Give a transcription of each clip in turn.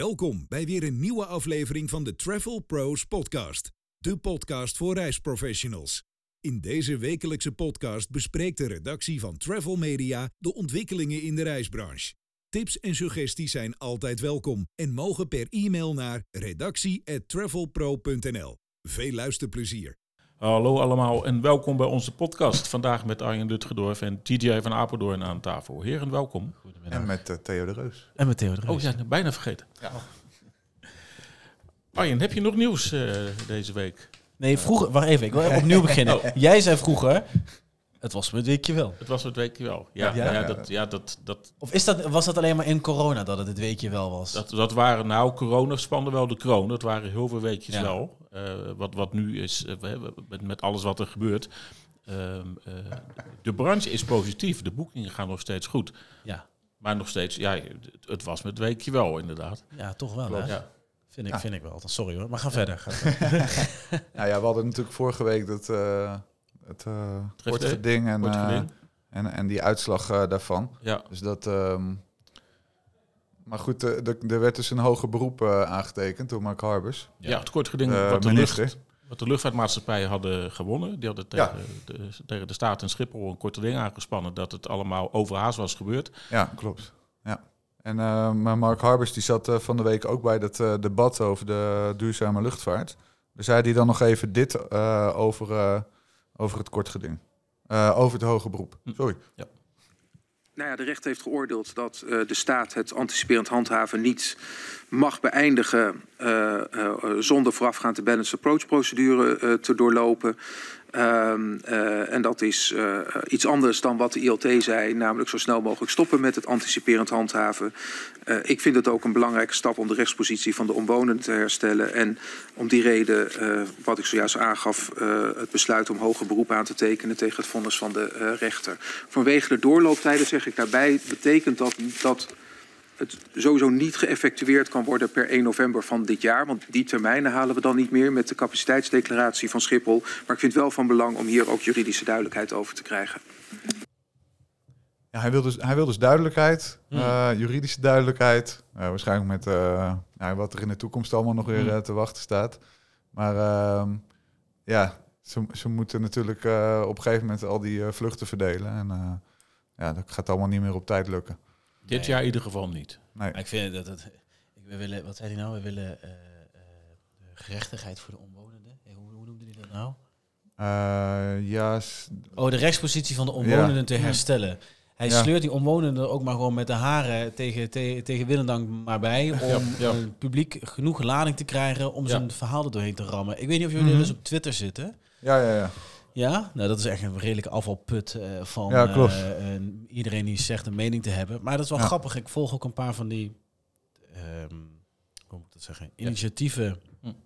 Welkom bij weer een nieuwe aflevering van de Travel Pros Podcast, de podcast voor reisprofessionals. In deze wekelijkse podcast bespreekt de redactie van Travel Media de ontwikkelingen in de reisbranche. Tips en suggesties zijn altijd welkom en mogen per e-mail naar redactie@travelpro.nl. Veel luisterplezier. Hallo allemaal en welkom bij onze podcast. Vandaag met Arjen Lutgedorf en TJ van Apeldoorn aan tafel. Heren, welkom. En met uh, Theo de Reus. En met Theo de Reus. Oh ja, bijna vergeten. Ja. Arjen, heb je nog nieuws uh, deze week? Nee, vroeger... Wacht even, ik wil opnieuw beginnen. Oh. Jij zei vroeger... Het was het weekje wel. Het was het weekje wel. Ja, ja? ja, dat, ja dat, dat... Of is dat, was dat alleen maar in corona dat het het weekje wel was? Dat, dat waren nou, corona spande wel de kroon. Dat waren heel veel weekjes ja. wel. Uh, wat, wat nu is, uh, met, met alles wat er gebeurt. Uh, de branche is positief. De boekingen gaan nog steeds goed. Ja. Maar nog steeds, ja, het, het was met het weekje wel inderdaad. Ja, toch wel hè? Ja. Vind ik, vind ik wel. Sorry hoor, maar ga verder. Ga verder. nou ja, we hadden natuurlijk vorige week dat het kortgeding en, uh, en, en die uitslag uh, daarvan. Ja. Dus dat. Um, maar goed, er werd dus een hoger beroep aangetekend door Mark Harbers. Ja, het kortgeding wat, de lucht, wat de luchtvaartmaatschappijen hadden gewonnen. Die hadden tegen, ja. de, tegen de staat en Schiphol een korte ding aangespannen dat het allemaal overhaast was gebeurd. Ja, klopt. Ja. En maar Mark Harbers die zat van de week ook bij dat debat over de duurzame luchtvaart. Daar zei hij dan nog even dit over over het kortgeding. Uh, over het hoge beroep. Sorry. Ja. Nou ja, de rechter heeft geoordeeld dat uh, de staat het anticiperend handhaven niet mag beëindigen uh, zonder voorafgaand de balance approach procedure te doorlopen. Um, uh, en dat is uh, iets anders dan wat de ILT zei, namelijk zo snel mogelijk stoppen met het anticiperend handhaven. Uh, ik vind het ook een belangrijke stap om de rechtspositie van de omwonenden te herstellen. En om die reden, wat ik zojuist aangaf, het besluit om hoger beroep aan te tekenen tegen het vonnis van de rechter. Vanwege de doorlooptijden, zeg ik daarbij, betekent dat dat het sowieso niet geëffectueerd kan worden per 1 november van dit jaar. Want die termijnen halen we dan niet meer met de capaciteitsdeclaratie van Schiphol. Maar ik vind het wel van belang om hier ook juridische duidelijkheid over te krijgen. Ja, hij wil dus, hij wil dus duidelijkheid, hmm. uh, juridische duidelijkheid. Uh, waarschijnlijk met uh, nou, wat er in de toekomst allemaal nog weer hmm. te wachten staat. Maar ehm, ja, ze, ze moeten natuurlijk op een gegeven moment al die vluchten verdelen. En ja, dat gaat allemaal niet meer op tijd lukken. Dit nee. jaar in ieder geval niet. Nee. Maar ik vind dat het. We willen, wat zei hij nou? We willen uh, uh, gerechtigheid voor de omwonenden. Hey, hoe, hoe noemde hij dat nou? Uh, ja. Oh, de rechtspositie van de omwonenden ja. te herstellen. Hij ja. sleurt die omwonenden ook maar gewoon met de haren tegen, te, tegen Willendank maar bij. Om ja, ja. Uh, publiek genoeg lading te krijgen om zijn verhaal er doorheen te rammen. Ik weet niet of jullie mm -hmm. dus op Twitter zitten. Ja, ja, ja. Ja, nou dat is echt een redelijke afvalput uh, van ja, uh, uh, iedereen die zegt een mening te hebben. Maar dat is wel ja. grappig. Ik volg ook een paar van die, um, hoe moet ik dat zeggen, initiatieven.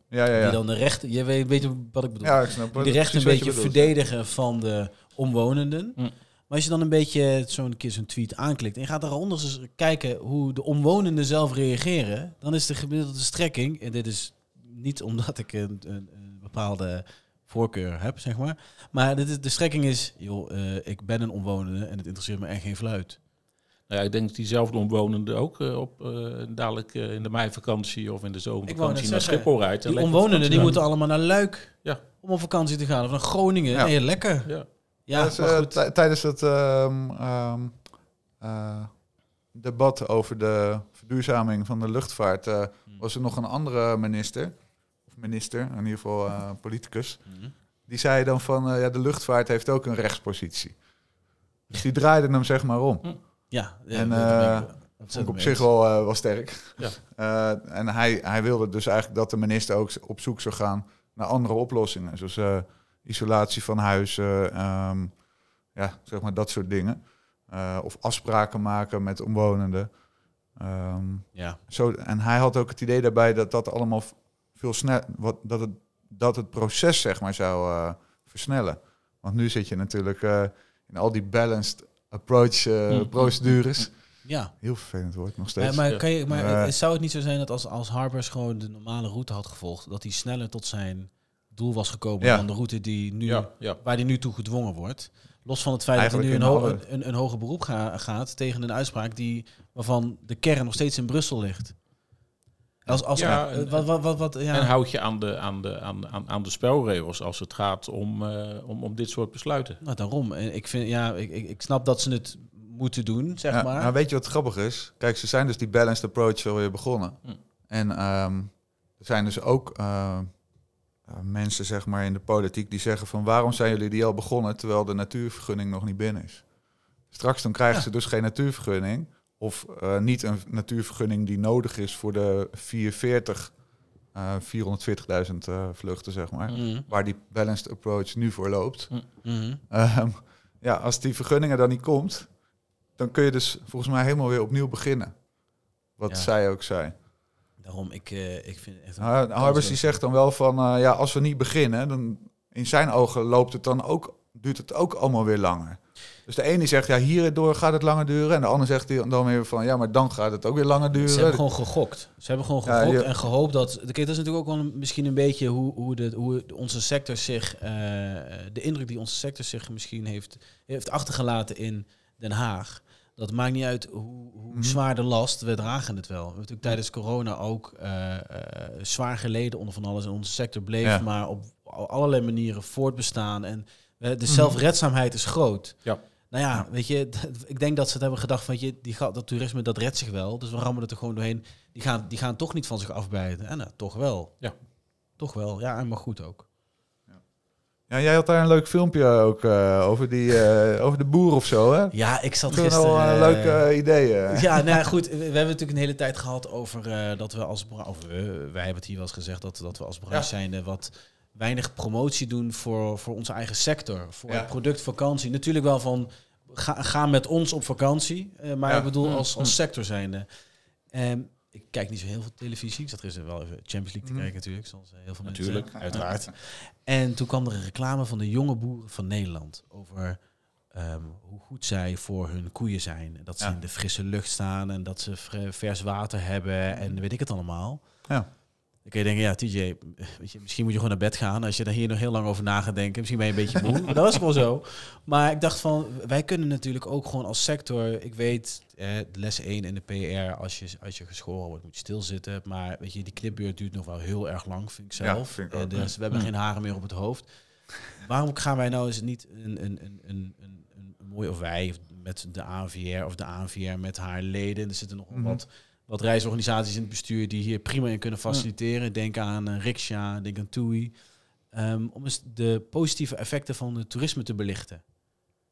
Ja, ja, ja. Die dan de rechten, je weet, weet je wat ik bedoel? Ja, ik snap die de rechten een beetje verdedigen ja. van de omwonenden. Hm. Maar als je dan een beetje zo'n keer zo'n tweet aanklikt en je gaat daaronder eens kijken hoe de omwonenden zelf reageren, dan is de gemiddelde strekking, en dit is niet omdat ik een, een, een bepaalde voorkeur heb, zeg maar. Maar de, de strekking is, joh, uh, ik ben een omwonende en het interesseert me echt geen fluit. Nou ja, ik denk dat diezelfde omwonende ook uh, op uh, dadelijk in de meivakantie of in de zomervakantie naar Schiphol rijdt. Die omwonenden die moeten allemaal naar Luik ja. om op vakantie te gaan of naar Groningen. Ja. Nee, lekker. Ja. Ja, dus, tijdens het um, um, debat over de verduurzaming van de luchtvaart hmm. was er nog een andere minister minister, in ieder geval uh, politicus, mm -hmm. die zei dan van uh, ja, de luchtvaart heeft ook een rechtspositie. Dus die draaide hem zeg maar om. Ja, ja en uh, vond ik op zich wel, wel sterk. Ja. en hij, hij wilde dus eigenlijk dat de minister ook op zoek zou gaan naar andere oplossingen, zoals isolatie van huizen, um, ja, zeg maar dat soort dingen. of afspraken maken met omwonenden. Um, ja. zo, en hij had ook het idee daarbij dat dat allemaal veel snel, wat, dat, het, dat het proces zeg maar zou uh, versnellen. Want nu zit je natuurlijk uh, in al die balanced approach uh, mm. procedures. Ja. Heel vervelend woord nog steeds. Ja, maar kan je, maar zou het niet zo zijn dat als, als Harbers gewoon de normale route had gevolgd, dat hij sneller tot zijn doel was gekomen ja. dan de route die nu, ja, ja. waar hij nu toe gedwongen wordt? Los van het feit Eigenlijk dat hij nu een, ho een, een, hoger beroep ga gaat tegen een uitspraak die, waarvan de kern nog steeds in Brussel ligt. Als, als, Ja, en- wat, wat, wat, wat, ja. En houd je aan de, aan, de, aan, aan, aan de spelregels als het gaat om, eh, om, om dit soort besluiten. Nou, daarom. En ik, vind, ja, ik, ik, ik snap dat ze het moeten doen, zeg Ja, maar. nou, weet je wat grappig is? Kijk, ze zijn dus die balanced approach alweer begonnen. Hm. En ehm, er zijn dus ook eh, eh, mensen zeg maar, in de politiek die zeggen van... waarom zijn jullie die al begonnen terwijl de natuurvergunning nog niet binnen is? Straks dan krijgen ze dus geen natuurvergunning... of eh, niet een natuurvergunning die nodig is voor de 440, eh 440.000 eh, vluchten, zeg maar... Mhm. waar die balanced approach nu voor loopt... Mhm. Ehm, ja, als die vergunningen dan niet komt, dan kun je dus volgens mij helemaal weer opnieuw beginnen. Wat Ja. zij ook zei. Daarom, ik, eh, ik vind het echt... een Harbers die zegt dan wel van, eh, ja, als we niet beginnen, dan in zijn ogen loopt het dan ook, duurt het ook allemaal weer langer. Dus de ene zegt, ja, hierdoor gaat het langer duren. En de ander zegt dan weer van, ja, maar dan gaat het ook weer langer duren. Ze hebben gewoon gegokt. Ze hebben gewoon gegokt en gehoopt dat... Kijk, dat is natuurlijk ook wel een- misschien een beetje hoe, hoe, de, hoe onze sector zich... eh, de indruk die onze sector zich misschien heeft, heeft achtergelaten in Den Haag. Dat maakt niet uit hoe, hoe Mhm. zwaar de last, we dragen het wel. We hebben natuurlijk tijdens corona ook eh, eh, zwaar geleden onder van alles. En onze sector bleef Ja. maar op allerlei manieren voortbestaan. En eh, de Mhm. zelfredzaamheid is groot. Ja. Nou ja, weet je, ik denk dat ze het hebben gedacht van, je, die, gaat- dat toerisme, dat redt zich wel. Dus we rammen het er gewoon doorheen. Die gaan, die gaan toch niet van zich afbijten. En nou, toch wel. Ja. Toch wel. Ja, en maar goed ook. Ja, jij had daar een leuk filmpje ook eh, over, die, eh, over de boer of zo, hè? Ja, ik zat Dat zijn gisteren... wel een eh, leuke eh, ideeën. Ja, nou ja, goed. We we hebben natuurlijk een hele tijd gehad over eh, dat we als branche, of we, wij hebben het hier wel eens gezegd, dat, dat we als branche Ja. zijnde wat weinig promotie doen voor, voor onze eigen sector. Voor Ja. het product vakantie. Natuurlijk wel van, ga, ga met ons op vakantie. eh, maar Ja. ik bedoel Mm, als, als mm. sector zijnde. Ehm, ik kijk niet zo heel veel televisie. Ik zat er wel even Champions League te Mhm. kijken natuurlijk, zoals heel veel Natuurlijk. mensen. Uiteraard. En toen kwam er een reclame van de jonge boeren van Nederland over ehm, hoe goed zij voor hun koeien zijn. Dat ze Ja. in de frisse lucht staan en dat ze vers water hebben en weet ik het allemaal. Ja. Dan kun je denken, ja, TJ, weet je, misschien moet je gewoon naar bed gaan. Als je daar hier nog heel lang over na gaat denken, misschien ben je een beetje moe. Maar dat was gewoon zo. Maar ik dacht van, wij kunnen natuurlijk ook gewoon als sector, ik weet, eh, les 1 in de PR, als je, als je geschoren wordt, moet je stilzitten. Maar weet je, die knipbeurt duurt nog wel heel erg lang, vind ik Ja, zelf. vind ik Eh, dus we hebben Mm. geen haren meer op het hoofd. Waarom gaan wij nou eens niet een, een, een, een, een, mooie, of wij met de ANVR of de ANVR met haar leden, er zitten nog wel Mhm. wat, wat reisorganisaties in het bestuur die hier prima in kunnen faciliteren. Denk aan uh, Riksja, denk aan TUI. Ehm, om eens de positieve effecten van het toerisme te belichten.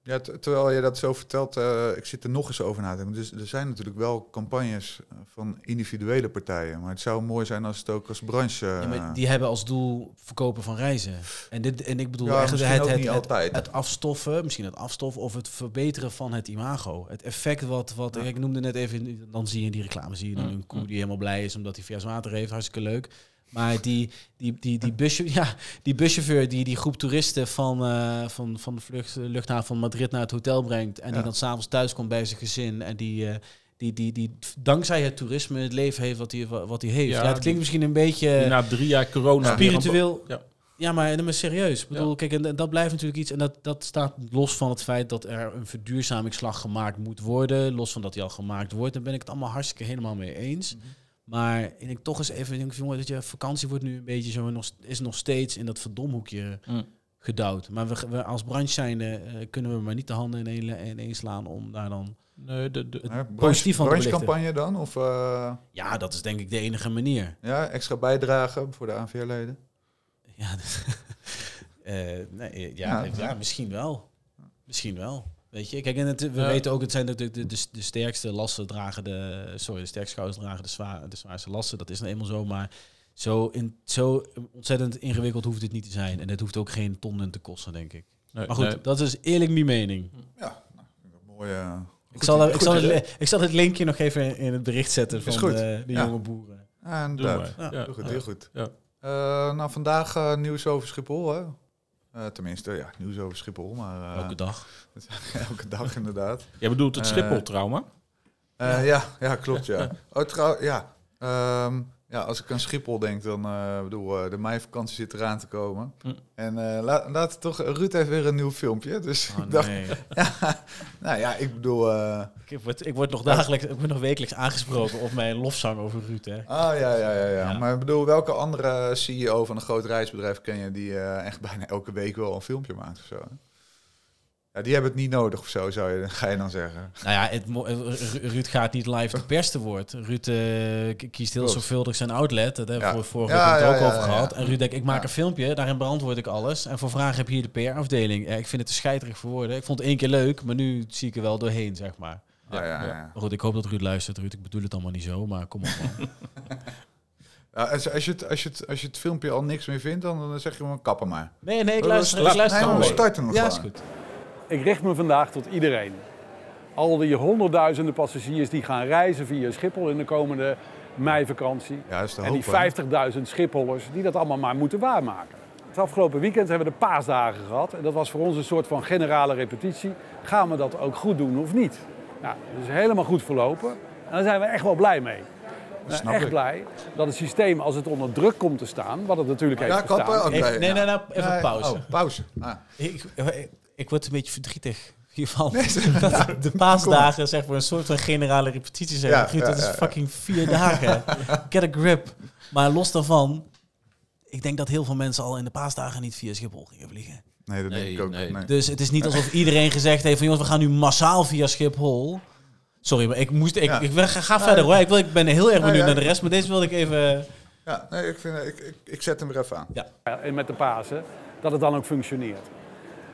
Ja, terwijl je dat zo vertelt, eh, ik zit er nog eens over na te denken. Dus er zijn natuurlijk wel campagnes eh, van individuele partijen. Maar het zou mooi zijn als het ook als branche... Ja, eh, maar die hebben als doel verkopen van reizen. En, dit, en ik bedoel Ja, misschien het, het, het, altijd. het afstoffen, misschien het afstoffen of het verbeteren van het imago. Het effect wat, wat Ja. ik noemde net even, dan zie je in die reclame, zie je dan Mm, een koe mm. die helemaal blij is omdat hij vers water heeft, hartstikke leuk. Maar die, die, die, die, busje, ja, die buschauffeur die die groep toeristen van, eh, van, van de vlucht, luchthaven van Madrid naar het hotel brengt en die dan s'avonds thuis komt bij zijn gezin en die, eh, die, die, die dankzij het toerisme het leven heeft wat hij, wat hij heeft. Ja, Ja, het klinkt misschien een beetje... Na drie jaar corona... Spiritueel. Ja. Ja, maar, maar serieus. Ik bedoel, Ja. kijk, en, en dat blijft natuurlijk iets. En dat, dat staat los van het feit dat er een verduurzamingsslag gemaakt moet worden. Los van dat die al gemaakt wordt. Daar ben ik het allemaal hartstikke helemaal mee eens. Mhm. Maar ik denk toch eens even, denk, ik, jongen, dat je vakantie wordt nu een beetje zo, nog, is nog steeds in dat verdomhoekje Mm. gedouwd. Maar we, we als branche zijnde eh, kunnen we maar niet de handen in één, in één slaan om daar dan... Nee, de, de, positief van te branchecampagne dan? Of eh, Ja, dat is denk ik de enige manier. ja, extra bijdragen voor de ANVR-leden? Ja, dus- eh, nee, ja, Ja. ja. misschien wel. Misschien wel. Weet je, kijk, en het, we Ja. weten ook, het zijn natuurlijk de, de, de sterkste lasten dragen de, sorry, de sterkste schouders dragen de, zwaar, de zwaarste lasten. Dat is nou eenmaal zo, maar zo, in, zo ontzettend ingewikkeld hoeft het niet te zijn. En het hoeft ook geen tonnen te kosten, denk ik. nee, Maar goed, nee. dat is eerlijk mijn mening. Ja, nou, mooi. eh, Ik goed- zal, ik, goed zal het, ik zal het linkje nog even in, het bericht zetten van goed. de, de Ja. jonge boeren. Ja, Doe inderdaad. maar. Ja. Ja. Heel goed, heel goed. Ja. Eh, nou, vandaag eh, nieuws over Schiphol, hè? Eh, tenminste, ja, nieuws over Schiphol, maar... eh, Elke dag. elke dag inderdaad. Jij bedoelt het Eh, Schiphol-trauma? Ja. ja, klopt, ja. Oh, trouw, ja. Ehm, ja, als ik aan Schiphol denk, dan uh, bedoel, uh, de meivakantie zit eraan te komen. Hm. En uh, laat, laat toch, Ruud heeft weer een nieuw filmpje. Dus oh, ik dacht, nee. ja, nou ja, ik bedoel. ik, word, ik word nog dagelijks, ik word nog wekelijks aangesproken op mijn lofzang over Ruud. Hè. Ah ja, ja, ja, ja, Maar ik bedoel, welke andere CEO van een groot reisbedrijf ken je die echt bijna elke week wel een filmpje maakt of zo? Hè? Ja, die hebben het niet nodig of zo, zou je, ga je dan zeggen. Nou ja, het, Ruud gaat niet live de pers te woord. Ruud uh, kiest heel zorgvuldig zijn outlet. Dat hebben we ja. vorige week ja, ook over gehad. En Ruud denkt, ik maak een filmpje, daarin beantwoord ik alles. En voor vragen heb je hier de PR-afdeling. ik vind het te scheiterig voor woorden. Ik vond het één keer leuk, maar nu zie ik er wel doorheen, zeg maar. Ja, goed, ik hoop dat Ruud luistert. Ruud, ik bedoel het allemaal niet zo, maar kom op man. Als, als, je het, als, je het, als je het filmpje al niks meer vindt, dan, dan zeg je gewoon kappen maar. Nee, nee, ik luister, ik luister nee, we starten nog Ja, is goed. Ik richt me vandaag tot iedereen. Al die honderdduizenden passagiers die gaan reizen via Schiphol in de komende meivakantie. Ja, dat is de en die 50.000 Schiphollers die dat allemaal maar moeten waarmaken. Het afgelopen weekend hebben we de paasdagen gehad. En dat was voor ons een soort van generale repetitie. Gaan we dat ook goed doen of niet? Nou, dat is helemaal goed verlopen. En daar zijn we echt wel blij mee. We zijn echt ik. blij dat het systeem, als het onder druk komt te staan, wat het natuurlijk heeft Ja, gestaan... kappen? Oké, Even, nee, nee, nee, even Nee, pauze. Oh, pauze. Ah. Ik, ik word een beetje verdrietig hiervan. dat de paasdagen zeg maar een soort van generale repetitie zijn. Ja, ja, dat is ja, ja. fucking vier dagen. Get a grip. Maar los daarvan, ik denk dat heel veel mensen al in de paasdagen niet via Schiphol gingen vliegen. Nee, dat denk ik ook. nee. Nee. Dus het is niet alsof iedereen gezegd heeft van jongens, we gaan nu massaal via Schiphol. Sorry, maar ik moest. Ik, Ja. ik, ga, ga verder hoor. Ik, wil, ik ben heel erg benieuwd ja. naar de rest, maar deze wilde ik even. Ja, nee, ik, vind, ik, ik, ik zet hem weer even aan. en met de Pasen, dat het dan ook functioneert.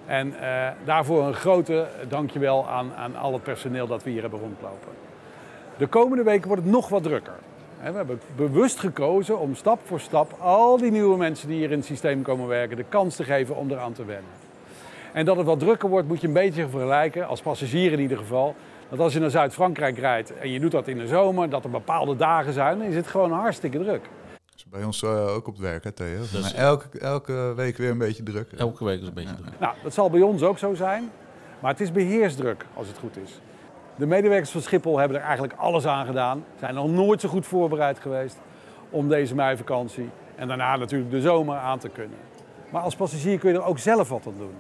En eh, daarvoor een grote dankjewel aan, aan al het personeel dat we hier hebben rondlopen. De komende weken wordt het nog wat drukker. We hebben bewust gekozen om stap voor stap al die nieuwe mensen die hier in het systeem komen werken de kans te geven om eraan te wennen. En dat het wat drukker wordt moet je een beetje vergelijken, als passagier in ieder geval. Dat als je naar Zuid-Frankrijk rijdt en je doet dat in de zomer, dat er bepaalde dagen zijn, dan is het gewoon hartstikke druk. Dat is bij ons eh, ook op het werk, hè, Theo? Maar elke, elke week weer een beetje druk. Elke week is een beetje druk. Nou, dat zal bij ons ook zo zijn. Maar het is beheersdruk als het goed is. De medewerkers van Schiphol hebben er eigenlijk alles aan gedaan. Zijn nog nooit zo goed voorbereid geweest om deze meivakantie en daarna natuurlijk de zomer aan te kunnen. Maar als passagier kun je er ook zelf wat aan doen.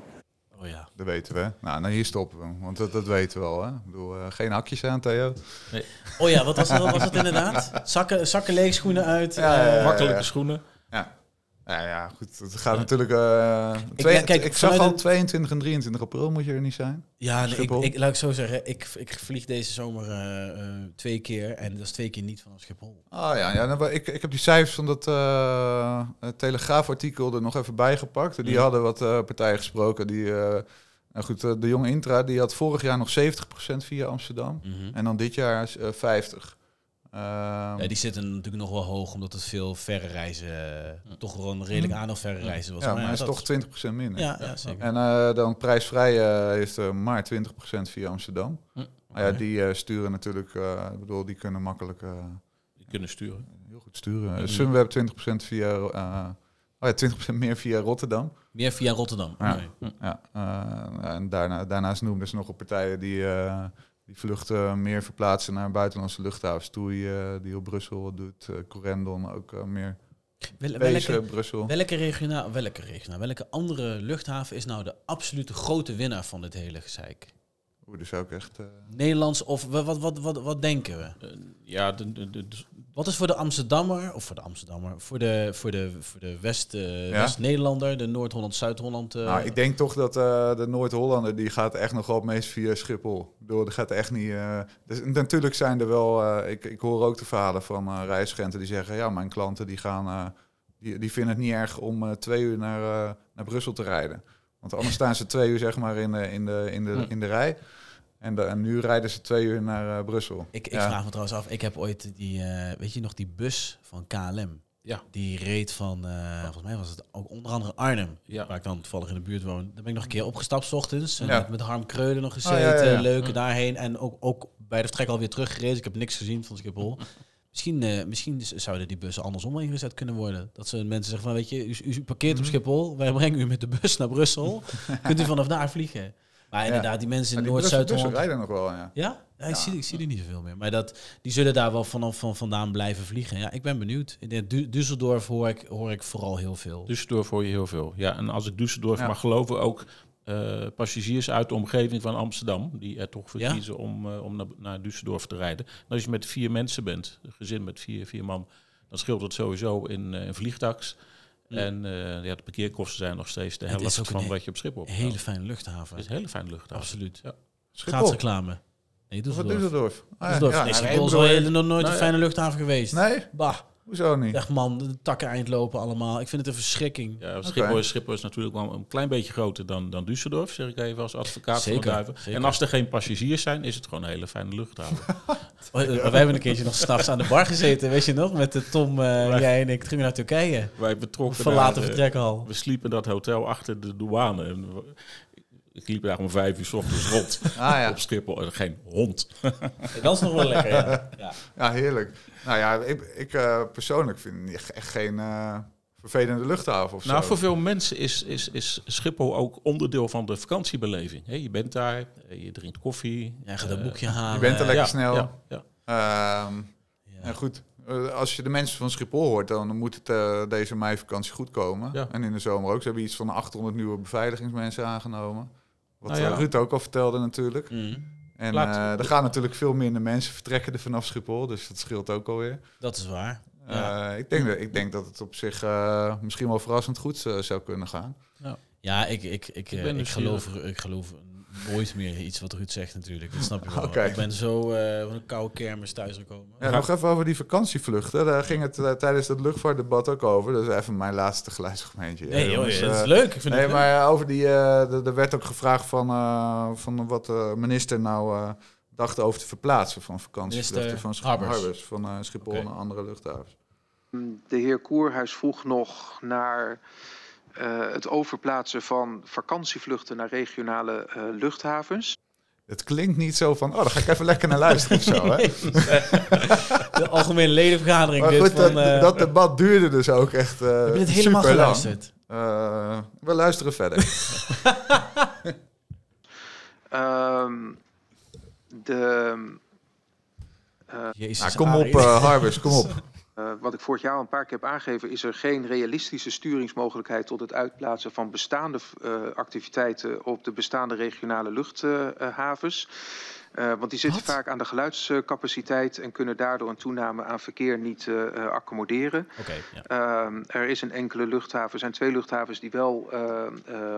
Oh ja. Dat weten we. Nou, nou hier stoppen we. Want dat, dat weten we al. Hè? Ik bedoel, eh, geen hakjes aan, Theo. Oh ja, wat was dat, was dat inderdaad? Zakken, zakken leeg, schoenen uit. Ja, eh, ja. Makkelijke schoenen. Ja. Ja, ja, goed. Het gaat natuurlijk... eh Ik- twee- ja, kijk, ik zag al een- 22 en 23 april moet je er niet zijn. Ja, nee, ik, ik, laat ik zo zeggen. Ik, ik vlieg deze zomer eh, eh, twee keer. En dat is twee keer niet vanaf Schiphol. Ah ja, ja nou, ik, ik heb die cijfers van dat Telegraafartikel er nog even bijgepakt. Die Ja. hadden wat partijen gesproken. Die, eh, nou goed, de jonge Intra die had vorig jaar nog 70% via Amsterdam. En dan dit jaar is, eh, 50. Ehm, Ja, die zitten natuurlijk nog wel hoog, omdat het veel verre reizen, eh, toch gewoon redelijk aantal verre reizen was. ja, maar ja, hij is toch 20% minder. Ja, ja, zeker. En eh, dan prijsvrij eh, heeft maar 20% via Amsterdam. Hm. Maar ja, die sturen natuurlijk, ik bedoel, die kunnen makkelijk Die kunnen sturen. heel goed sturen. Uh, Sunweb 20% via, oh ja, 20% meer via Rotterdam. Meer via Rotterdam. Ja. Eh, en daarna, daarnaast noemden ze nog op partijen die, die vluchten meer verplaatsen naar buitenlandse luchthavens. Toei, eh, die op Brussel doet, eh Corendon ook eh, meer. Wel- welke, Brussel. welke, regionaal, welke regionaal, welke andere luchthaven is nou de absolute grote winnaar van dit hele gezeik? Oeh, dus ook echt... eh, Nederlands of wa- wat, wat, wat, wat denken we? Eh, ja, de, de, de, de- Wat is voor de Amsterdammer, of voor de Amsterdammer, voor de, voor de, voor de West, eh, Ja? West-Nederlander, de Noord-Holland, Zuid-Holland? eh, nou, ik denk toch dat eh, de Noord-Hollander, die gaat echt nog wel het meest via Schiphol. Bedoel, dat gaat echt niet... eh, dus, natuurlijk zijn er wel... eh, ik, ik hoor ook de verhalen van eh reisagenten die zeggen... Ja, mijn klanten die gaan... eh, die, die vinden het niet erg om eh, twee uur naar, eh, naar Brussel te rijden. Want anders staan ze twee uur zeg maar in de, in de, in de, in de rij. En, de, en nu rijden ze twee uur naar eh, Brussel. Ik, ik Ja. vraag me trouwens af, ik heb ooit die, eh, weet je nog, die bus van KLM. Ja. Die reed van, eh, volgens mij was het ook onder andere Arnhem, Ja. waar ik dan toevallig in de buurt woon. Daar ben ik nog een keer opgestapt 's ochtends. En Ja. met, met Harm Kreulen nog gezeten, ja, ja, ja. leuke daarheen. En ook, ook bij de vertrek alweer teruggereden. Ik heb niks gezien van Schiphol. Misschien, eh, misschien zouden die bussen andersom ingezet kunnen worden. Dat ze mensen zeggen van, weet je, u, u parkeert op Mhm. Schiphol. Wij brengen u met de bus naar Brussel. Kunt u vanaf daar vliegen. Maar inderdaad, die mensen in Noord-Zuid-Holland... rijden nog wel, ja. Ja? Ja, ik, Ja. zie, ik zie er niet zoveel meer. Maar dat, die zullen daar wel vanaf van vandaan blijven vliegen. Ja, ik ben benieuwd. In Düsseldorf hoor ik, hoor ik vooral heel veel. Düsseldorf hoor je heel veel. Ja, en als ik Düsseldorf Ja. mag geloven, ook eh, passagiers uit de omgeving van Amsterdam, die er toch voor Ja? kiezen om, eh, om naar, naar Düsseldorf te rijden. En als je met vier mensen bent, een gezin met vier, vier man, dan scheelt het sowieso in, eh in vliegtax. En eh, ja, de parkeerkosten zijn nog steeds de helft van wat je op Schiphol Een hele fijne luchthaven. Het is een hele fijne luchthaven. Absoluut. Ja. Schiphol. Graatsreclame. Nee, Of Düsseldorf. Düsseldorf. Ah, Düsseldorf. ja, nee, ja, Schiphol ik is al nog nooit een ja. fijne luchthaven geweest. Nee? Bah, Hoezo niet? echt man, de takken eindlopen allemaal. Ik vind het een verschrikking. Ja, Schiphol, is, Schiphol is natuurlijk wel een klein beetje groter dan, dan Düsseldorf, zeg ik even als advocaat Zeker, van de duiven. zeker. En als er geen passagiers zijn, is het gewoon een hele fijne luchthaven. Oh, Wij hebben een keertje nog s'nachts aan de bar gezeten, weet je nog? Met de Tom, eh, jij en ik. Toen gingen we naar Turkije. Wij betrokken Verlaten eh, vertrekhal. We sliepen in dat hotel achter de douane. En we- liep daar om vijf uur 's ochtends rond Ah ja. op Schiphol. En geen hond. Dat is nog wel lekker, ja. ja. ja, heerlijk. Nou ja, ik, ik eh, persoonlijk vind echt geen eh, vervelende luchthaven of zo. Nou, voor veel mensen is, is, is Schiphol ook onderdeel van de vakantiebeleving. Je bent daar, eh, je drinkt koffie. Jij gaat een eh, boekje halen. je bent er lekker ja, snel. Ja, ja. Ehm, Ja. En goed, eh, als je de mensen van Schiphol hoort, dan moet het eh, deze meivakantie goed komen. Ja. En in de zomer ook. Ze hebben iets van 800 nieuwe beveiligingsmensen aangenomen. Wat Nou ja. eh, Ruud ook al vertelde natuurlijk. Mhm. En Laat- eh, er gaan natuurlijk veel minder mensen vertrekken er vanaf Schiphol. Dus dat scheelt ook alweer. Dat is waar. Ja. Eh, ik, denk dat, ik denk dat het op zich eh, misschien wel verrassend goed zou kunnen gaan. Ja, ik, ik, ik, Ik ben ik, geloof, ik geloof nooit meer iets wat Ruud zegt natuurlijk. Dat snap je wel. Oké. Ik ben zo eh, van een koude kermis thuisgekomen. Ja, nog even over die vakantievluchten. Daar ging het eh, tijdens het luchtvaartdebat ook over. Dat is even mijn laatste geluidsgemeentje. Nee joh, jongens. dat is Eh, leuk. Ik vind Nee, het maar over die, eh, er werd ook gevraagd van, eh, van wat de minister nou eh, dacht over het verplaatsen van vakantievluchten Minister van Sch- Harbers. Harbers, van Schiphol naar andere luchthavens. De heer Koerhuis vroeg nog naar eh, het overplaatsen van vakantievluchten naar regionale eh, luchthavens. Het klinkt niet zo van, oh, daar ga ik even lekker naar luisteren of zo. Hè? De algemene ledenvergadering Maar dit goed, van... dat, eh, dat debat duurde dus ook echt eh heb je dit helemaal geluisterd? Eh, we luisteren verder. Ehm, de, Jezus, nou, kom Arie. op, eh, Harbers, kom op. eh, wat ik vorig jaar al een paar keer heb aangegeven, is er geen realistische sturingsmogelijkheid tot het uitplaatsen van bestaande eh, activiteiten op de bestaande regionale luchthavens. Eh, want die zitten Wat? vaak aan de geluidscapaciteit en kunnen daardoor een toename aan verkeer niet accommoderen. Ja. Ehm, er is een enkele luchthaven, er zijn twee luchthavens die wel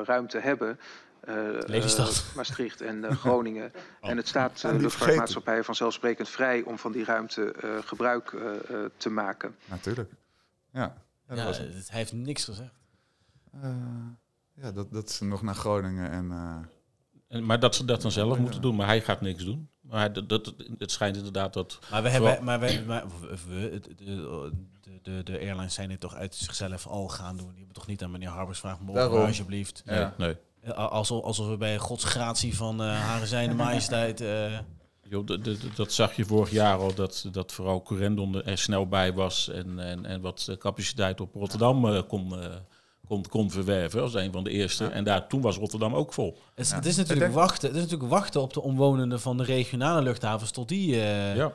ruimte hebben. Eh, Lelystad. eh, Maastricht en eh, Groningen. En het staat uh, die luchtvaartmaatschappijen vanzelfsprekend vrij om van die ruimte eh, gebruik eh, eh, te maken. Natuurlijk. Ja, ja, dat Ja, was het. het- hij heeft niks gezegd. Eh, ja dat, dat ze nog naar Groningen en... eh, En, maar dat ze dat dan zelf Ja. moeten doen. Maar hij gaat niks doen. Maar dat, dat, het schijnt inderdaad dat... Maar we hebben, maar we, maar we, de, de, de, de airlines zijn dit toch uit zichzelf al gaan doen. Die hebben toch niet aan meneer Harbers gevraagd, mogen alsjeblieft. Nee, Ja. nee. Eh, Alsof, alsof we bij godsgratie van eh Hare Zijne Majesteit... eh, d- dat zag je vorig jaar al, dat, dat vooral Corendon er snel bij was en, en, en wat capaciteit op Rotterdam eh, kon, eh, kon, kon verwerven als een van de eerste. En daar, toen was Rotterdam ook vol. het, is- Ja. het, is Ik natuurlijk wachten, het is natuurlijk wachten op de omwonenden van de regionale luchthavens... tot die eh Ja.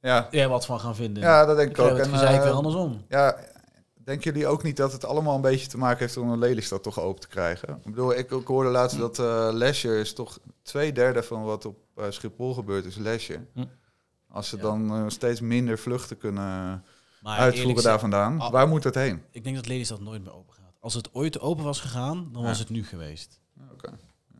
ja. er wat van gaan vinden. ja, dat denk ik ik ook. En, gezeik eh, weer andersom. Ja, denken jullie ook niet dat het allemaal een beetje te maken heeft om een Lelystad toch open te krijgen? Ik bedoel, ik, ik hoorde laatst dat eh leisure is toch twee derde van wat op eh, Schiphol gebeurt is leisure. Hm. Als ze Ja. dan eh, steeds minder vluchten kunnen Maar uitvoeren daar vandaan, Ah. waar moet dat heen? Ik denk dat Lelystad nooit meer open gaat. Als het ooit open was gegaan, dan Ja. was het nu geweest. Oké.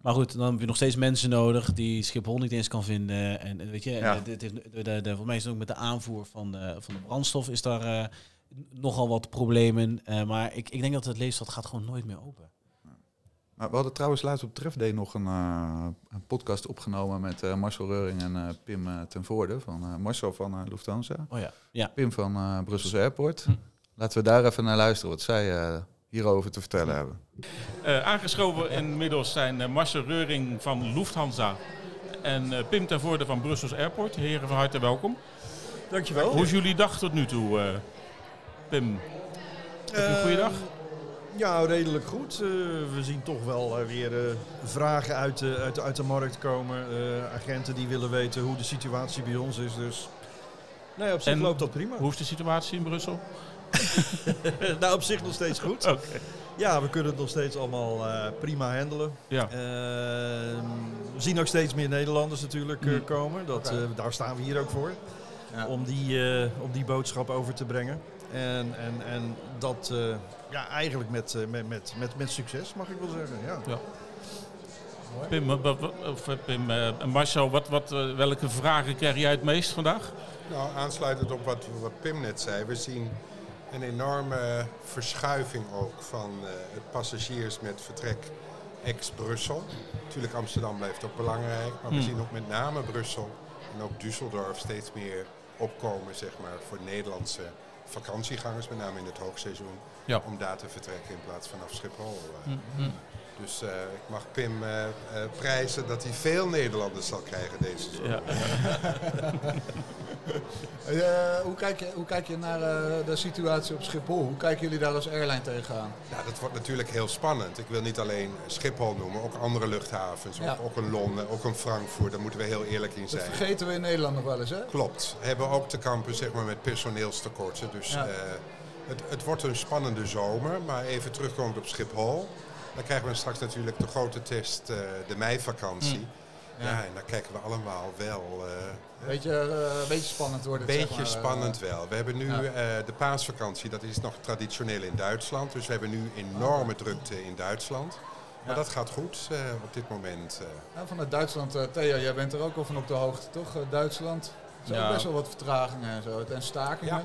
Maar goed, dan heb je nog steeds mensen nodig die Schiphol niet eens kan vinden. En, en weet je, Ja. en dit heeft, de, de, de, volgens mij is het ook met de aanvoer van de, van de brandstof is daar eh, nogal wat problemen. Eh, maar ik, ik denk dat het Lelystad gaat gewoon nooit meer open. Maar we hadden trouwens laatst op Tref Day nog een, eh, een podcast opgenomen met eh, Marcel Reuring en eh, Pim ten Voorde. Van, eh, Marcel van eh, Lufthansa, Oh ja, ja. Pim van eh Brussels Airport. Hm. Laten we daar even naar luisteren wat zij eh, hierover te vertellen hebben. Eh, aangeschoven inmiddels zijn Marcel Reuring van Lufthansa en eh, Pim ten Voorde van Brussels Airport. Heren, van harte welkom. Dankjewel. Hoe is jullie dag tot nu toe, eh, Pim? Heb je een goede dag? Ja, redelijk goed. Uh, we zien toch wel uh, weer uh, vragen uit de, uit, de, uit de markt komen. agenten die willen weten hoe de situatie bij ons is. Dus nee, op zich en loopt dat prima. Hoe is de situatie in Brussel? nou, op zich nog steeds goed. Okay. Ja, we kunnen het nog steeds allemaal prima handelen. Ja. Ehm, we zien ook steeds meer Nederlanders natuurlijk Mm. komen. Dat, daar staan we hier ook voor. Ja. Om, die, om die boodschap over te brengen. En, en, en dat uh, ja, eigenlijk met, uh, met, met, met, met succes, mag ik wel zeggen. Ja. Ja. Pim, of, Pim uh, Marcel, wat, wat, welke vragen krijg jij het meest vandaag? Nou, aansluitend op wat, wat Pim net zei. We zien een enorme verschuiving ook van het passagiers met vertrek ex-Brussel. Natuurlijk Amsterdam blijft ook belangrijk, maar we Hmm. zien ook met name Brussel en ook Düsseldorf steeds meer opkomen zeg maar, voor Nederlandse vakantiegangers, met name in het hoogseizoen, Ja. om daar te vertrekken in plaats vanaf Schiphol. eh. Mm, Dus eh, ik mag Pim eh, prijzen dat hij veel Nederlanders zal krijgen deze zomer. Ja. Eh, hoe, kijk je, hoe kijk je naar eh, de situatie op Schiphol? Hoe kijken jullie daar als airline tegenaan? Nou, dat wordt natuurlijk heel spannend. Ik wil niet alleen Schiphol noemen, ook andere luchthavens. Ja. Ook, ook een Londen, ook een Frankfurt. Daar moeten we heel eerlijk in Dat zijn. vergeten we in Nederland nog wel eens, hè? Klopt. We hebben ook te kampen zeg maar, met personeelstekorten. Dus Ja. eh, het, het wordt een spannende zomer. Maar even terugkomend op Schiphol. Dan krijgen we straks natuurlijk de grote test, de meivakantie. Ja. Ja. en daar kijken we allemaal wel. eh, Beetje, eh, een beetje spannend wordt Een het, beetje zeg maar, spannend wel. We hebben nu Ja. eh, de paasvakantie, dat is nog traditioneel in Duitsland. Dus we hebben nu enorme drukte in Duitsland. Maar Ja. dat gaat goed eh, op dit moment. eh. Ja, vanuit Duitsland, eh Thea, jij bent er ook al van op de hoogte, toch? Eh, Duitsland. Er zijn Ja. best wel wat vertragingen en zo. En stakingen. Ja.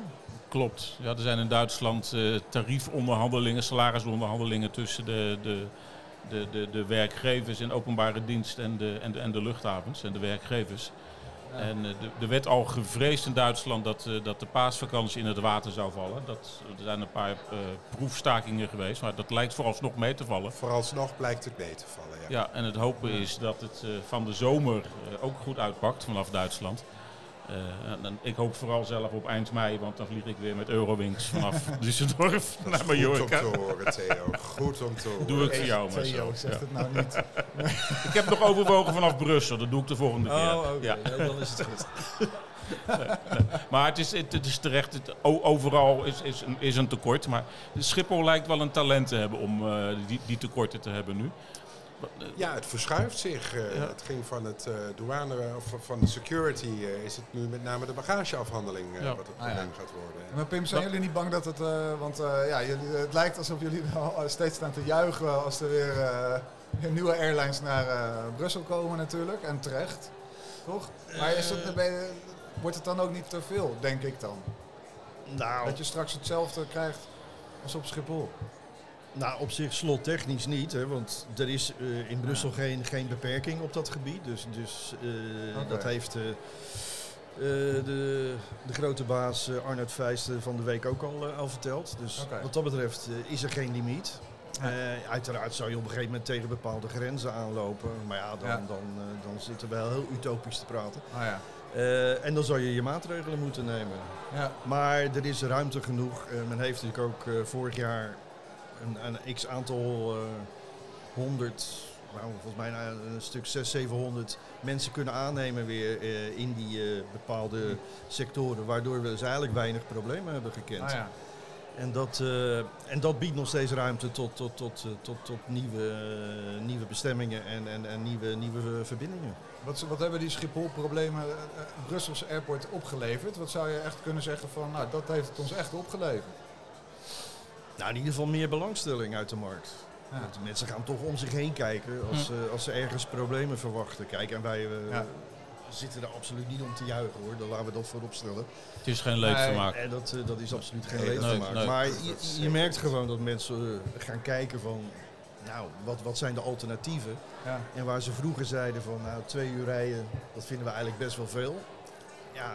Klopt. Ja, er zijn in Duitsland eh, tariefonderhandelingen, salarisonderhandelingen tussen de, de, de, de, de werkgevers in openbare dienst en de, en, de, en de luchthavens en de werkgevers. Ja. En eh, de, er werd al gevreesd in Duitsland dat, eh, dat de paasvakantie in het water zou vallen. Dat, er zijn een paar eh, proefstakingen geweest, maar dat lijkt vooralsnog mee te vallen. Vooralsnog blijkt het mee te vallen. Ja. Ja, en het hopen is dat het van de zomer ook goed uitpakt vanaf Duitsland. Eh, en, ik hoop vooral zelf op eind mei, want dan vlieg ik weer met Eurowings vanaf Düsseldorf naar Goed Mallorca. om te horen, Theo. Goed om te horen. Doe ik voor jou, Theo, Marcel. zegt Ja. het nou niet. Ik heb nog overwogen vanaf Brussel, dat doe ik de volgende keer. Oh, oké. Ja. Ja, dan is het goed. Maar het is, het, het is terecht, het, overal is, is, een, is een tekort. Maar Schiphol lijkt wel een talent te hebben om eh, die, die tekorten te hebben nu. Ja, het verschuift zich. eh, Ja. Het ging van het eh, douane of van de security eh, is het nu met name de bagageafhandeling eh, Ja. wat het Ah, ja. probleem gaat worden. Maar Pim, zijn jullie niet bang dat het... eh, want eh, ja, jullie, het lijkt alsof jullie wel steeds staan te juichen als er weer eh, nieuwe airlines naar eh, Brussel komen natuurlijk. En terecht, toch? Maar is het, je- wordt het dan ook niet te veel, denk ik dan? Nou, Dat je straks hetzelfde krijgt als op Schiphol. Nou, op zich slottechnisch niet, hè, want er is eh, in Brussel geen, geen beperking op dat gebied. Dus, dus eh, dat heeft eh, de, de grote baas Arnoud Vijst eh, van de week ook al, al verteld. Dus wat dat betreft is er geen limiet. Ja. Uiteraard zou je op een gegeven moment tegen bepaalde grenzen aanlopen. Maar ja, dan, Ja. Dan, dan zitten we wel heel utopisch te praten. Ah ja. En dan zou je je maatregelen moeten nemen. Ja, Maar er is ruimte genoeg. Men heeft natuurlijk ook vorig jaar een, een x aantal, eh, honderd, nou, volgens mij nou, een stuk 600, 700 mensen kunnen aannemen weer eh, in die eh, bepaalde sectoren. Waardoor we dus eigenlijk weinig problemen hebben gekend. ah ja. En, dat, en dat biedt nog steeds ruimte tot, tot, tot, tot, tot nieuwe, nieuwe bestemmingen en, en, en nieuwe, nieuwe verbindingen. Wat, wat hebben die Schiphol-problemen Brusselse airport opgeleverd? Wat zou je echt kunnen zeggen van, nou, dat heeft het ons echt opgeleverd? Nou, in ieder geval meer belangstelling uit de markt. Ja. Want de mensen gaan toch om zich heen kijken als, eh, als ze ergens problemen verwachten. Kijk, en wij eh, Ja. zitten er absoluut niet om te juichen hoor. Dan laten we dat voorop stellen. Het is geen leedvermaak. En dat, eh, dat is absoluut geen Nee, maken. nee. Maar je, je merkt gewoon dat mensen eh, gaan kijken van... Nou, wat, wat zijn de alternatieven? Ja. En waar ze vroeger zeiden van, nou, twee uur rijden, dat vinden we eigenlijk best wel veel. Ja,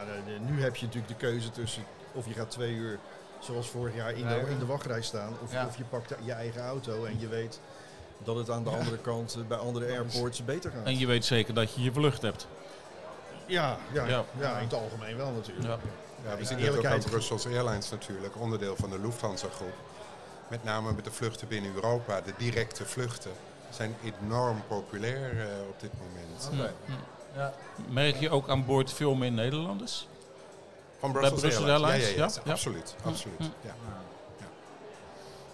nu heb je natuurlijk de keuze tussen of je gaat twee uur, zoals vorig jaar, in de, in de wachtrij staan. Of, Ja. of je pakt je eigen auto en je weet dat het aan de andere kant, eh, bij andere airports, beter gaat. En je weet zeker dat je je vlucht hebt. Ja, ja, ja. Ja. in het algemeen wel natuurlijk. Ja. Ja, we zien het ook aan Brussels Airlines natuurlijk, onderdeel van de Lufthansa groep. met name met de vluchten binnen Europa, de directe vluchten, zijn enorm populair uh, op dit moment. Oké. Ja. Merk je ook aan boord veel meer Nederlanders? Van Bij Brussels, Brussels Airlines? Airlines, Ja, ja, ja? ja, absoluut. absoluut. Hm. Ja.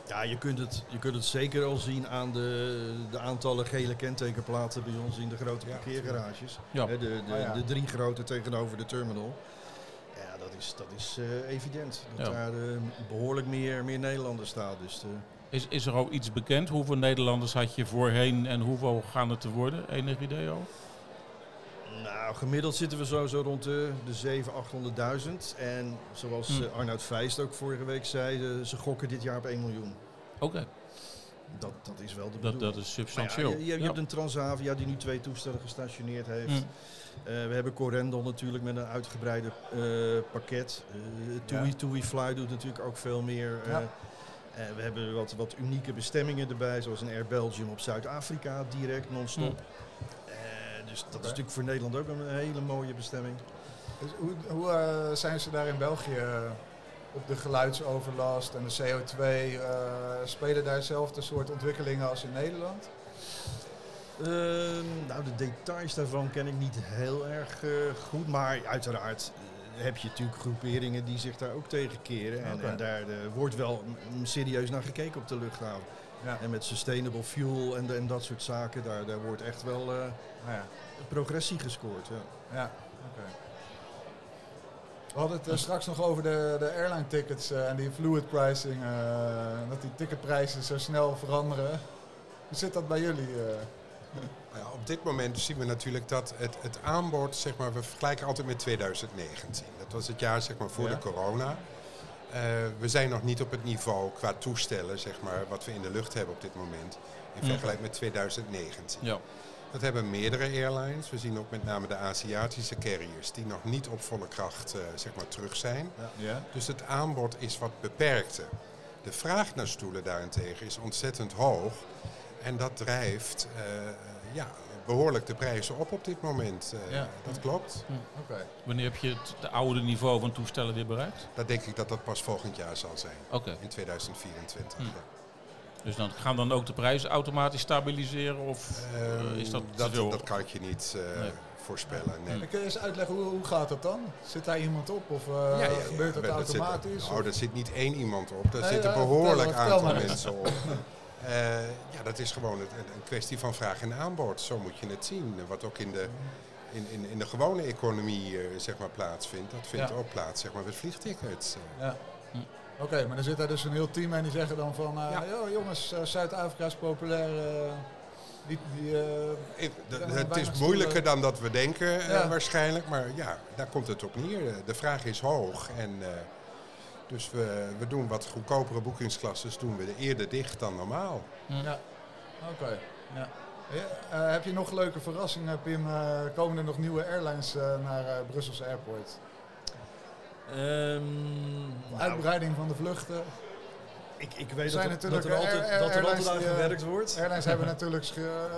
Ja, je kunt, het, je kunt het zeker al zien aan de, de aantallen gele kentekenplaten bij ons in de grote parkeergarages. Ja. De, de, Oh ja. de drie grote tegenover de terminal. Ja, dat is, dat is eh, evident. Dat Ja. daar eh, behoorlijk meer, meer Nederlanders staan. Dus de, Is, is er al iets bekend? Hoeveel Nederlanders had je voorheen en hoeveel gaan het te worden? Enig idee al? Nou, gemiddeld zitten we sowieso rond de, de 700.000, 800.000. En zoals Hm. eh, Arnoud Feist ook vorige week zei, eh, ze gokken dit jaar op 1 miljoen. Oké, Dat, dat is wel de dat, bedoeling. dat is Maar ja, substantieel. je, je, je Ja. hebt een Transavia die nu twee toestellen gestationeerd heeft. Hm. Eh, we hebben Corendon natuurlijk met een uitgebreide pakket. TUI, Ja. TUI Fly doet natuurlijk ook veel meer. we hebben wat, wat unieke bestemmingen erbij, zoals een Air Belgium op Zuid-Afrika, direct non-stop. Eh, dus dat is natuurlijk voor Nederland ook een hele mooie bestemming. Dus hoe hoe eh, zijn ze daar in België eh, op de geluidsoverlast en de CO2? eh, spelen daar dezelfde soort ontwikkelingen als in Nederland? Ehm, nou, de details daarvan ken ik niet heel erg goed. Maar uiteraard heb je natuurlijk groeperingen die zich daar ook tegen keren. En, en daar wordt wel serieus naar gekeken op de luchthaven. Ja. En met sustainable fuel en, en dat soort zaken, daar, daar wordt echt wel eh, Nou ja. progressie gescoord. Ja. Ja, oké. We hadden het eh, straks nog over de, de airline tickets eh, en die fluid pricing. eh, dat die ticketprijzen zo snel veranderen. Hoe zit dat bij jullie? eh? Ja, op dit moment zien we natuurlijk dat het, het aanbod, zeg maar, we vergelijken altijd met 2019. Dat was het jaar zeg maar, voor Ja. de corona. Eh, we zijn nog niet op het niveau qua toestellen, zeg maar, wat we in de lucht hebben op dit moment. In Ja. vergelijking met 2019. Ja. Dat hebben meerdere airlines. We zien ook met name de Aziatische carriers die nog niet op volle kracht eh, zeg maar, terug zijn. Ja. Dus het aanbod is wat beperkter. De vraag naar stoelen daarentegen is ontzettend hoog. En dat drijft eh, ja, behoorlijk de prijzen op op dit moment. Eh, Ja. Dat klopt. Oké. Wanneer heb je het de oude niveau van toestellen weer bereikt? Dat denk ik dat dat pas volgend jaar zal zijn. Oké, In 2024. Hm. ja. dus dan gaan dan ook de prijzen automatisch stabiliseren? Of eh, Ehm, is dat te dat, veel? dat kan ik je niet eh, Nee. voorspellen. Nee. Kun je eens uitleggen hoe, hoe gaat dat dan? Zit daar iemand op of eh, Ja, ja, ja. gebeurt dat zit- automatisch? oh, er zit niet één iemand op. Daar Nee, zitten behoorlijk aantal mensen op. Eh, ja, dat is gewoon een, een kwestie van vraag en aanbod. Zo moet je het zien. Wat ook in de, in, in, in de gewone economie eh, zeg maar, plaatsvindt. Dat vindt Ja. ook plaats zeg maar, met vliegtickets. eh. Ja. Hm. Oké, maar dan zit daar dus een heel team en die zeggen dan van... Ja. "Yo, jongens, Zuid-Afrika is populair. die, die, Ik- het is moeilijker dan dat we denken waarschijnlijk. Maar ja, daar komt het op neer. De vraag is hoog. En, dus we, we doen wat goedkopere boekingsklasses doen we eerder dicht dan normaal. Ja, oké. Ja. Ja, eh, heb je nog leuke verrassingen, Pim? Eh, komen er nog nieuwe airlines eh, naar eh Brussels Airport? Ehm, Uitbreiding van de vluchten. ik, ik weet zijn dat, er- natuurlijk dat er altijd, air- dat er airlines altijd aan die, gewerkt wordt. Airlines hebben natuurlijk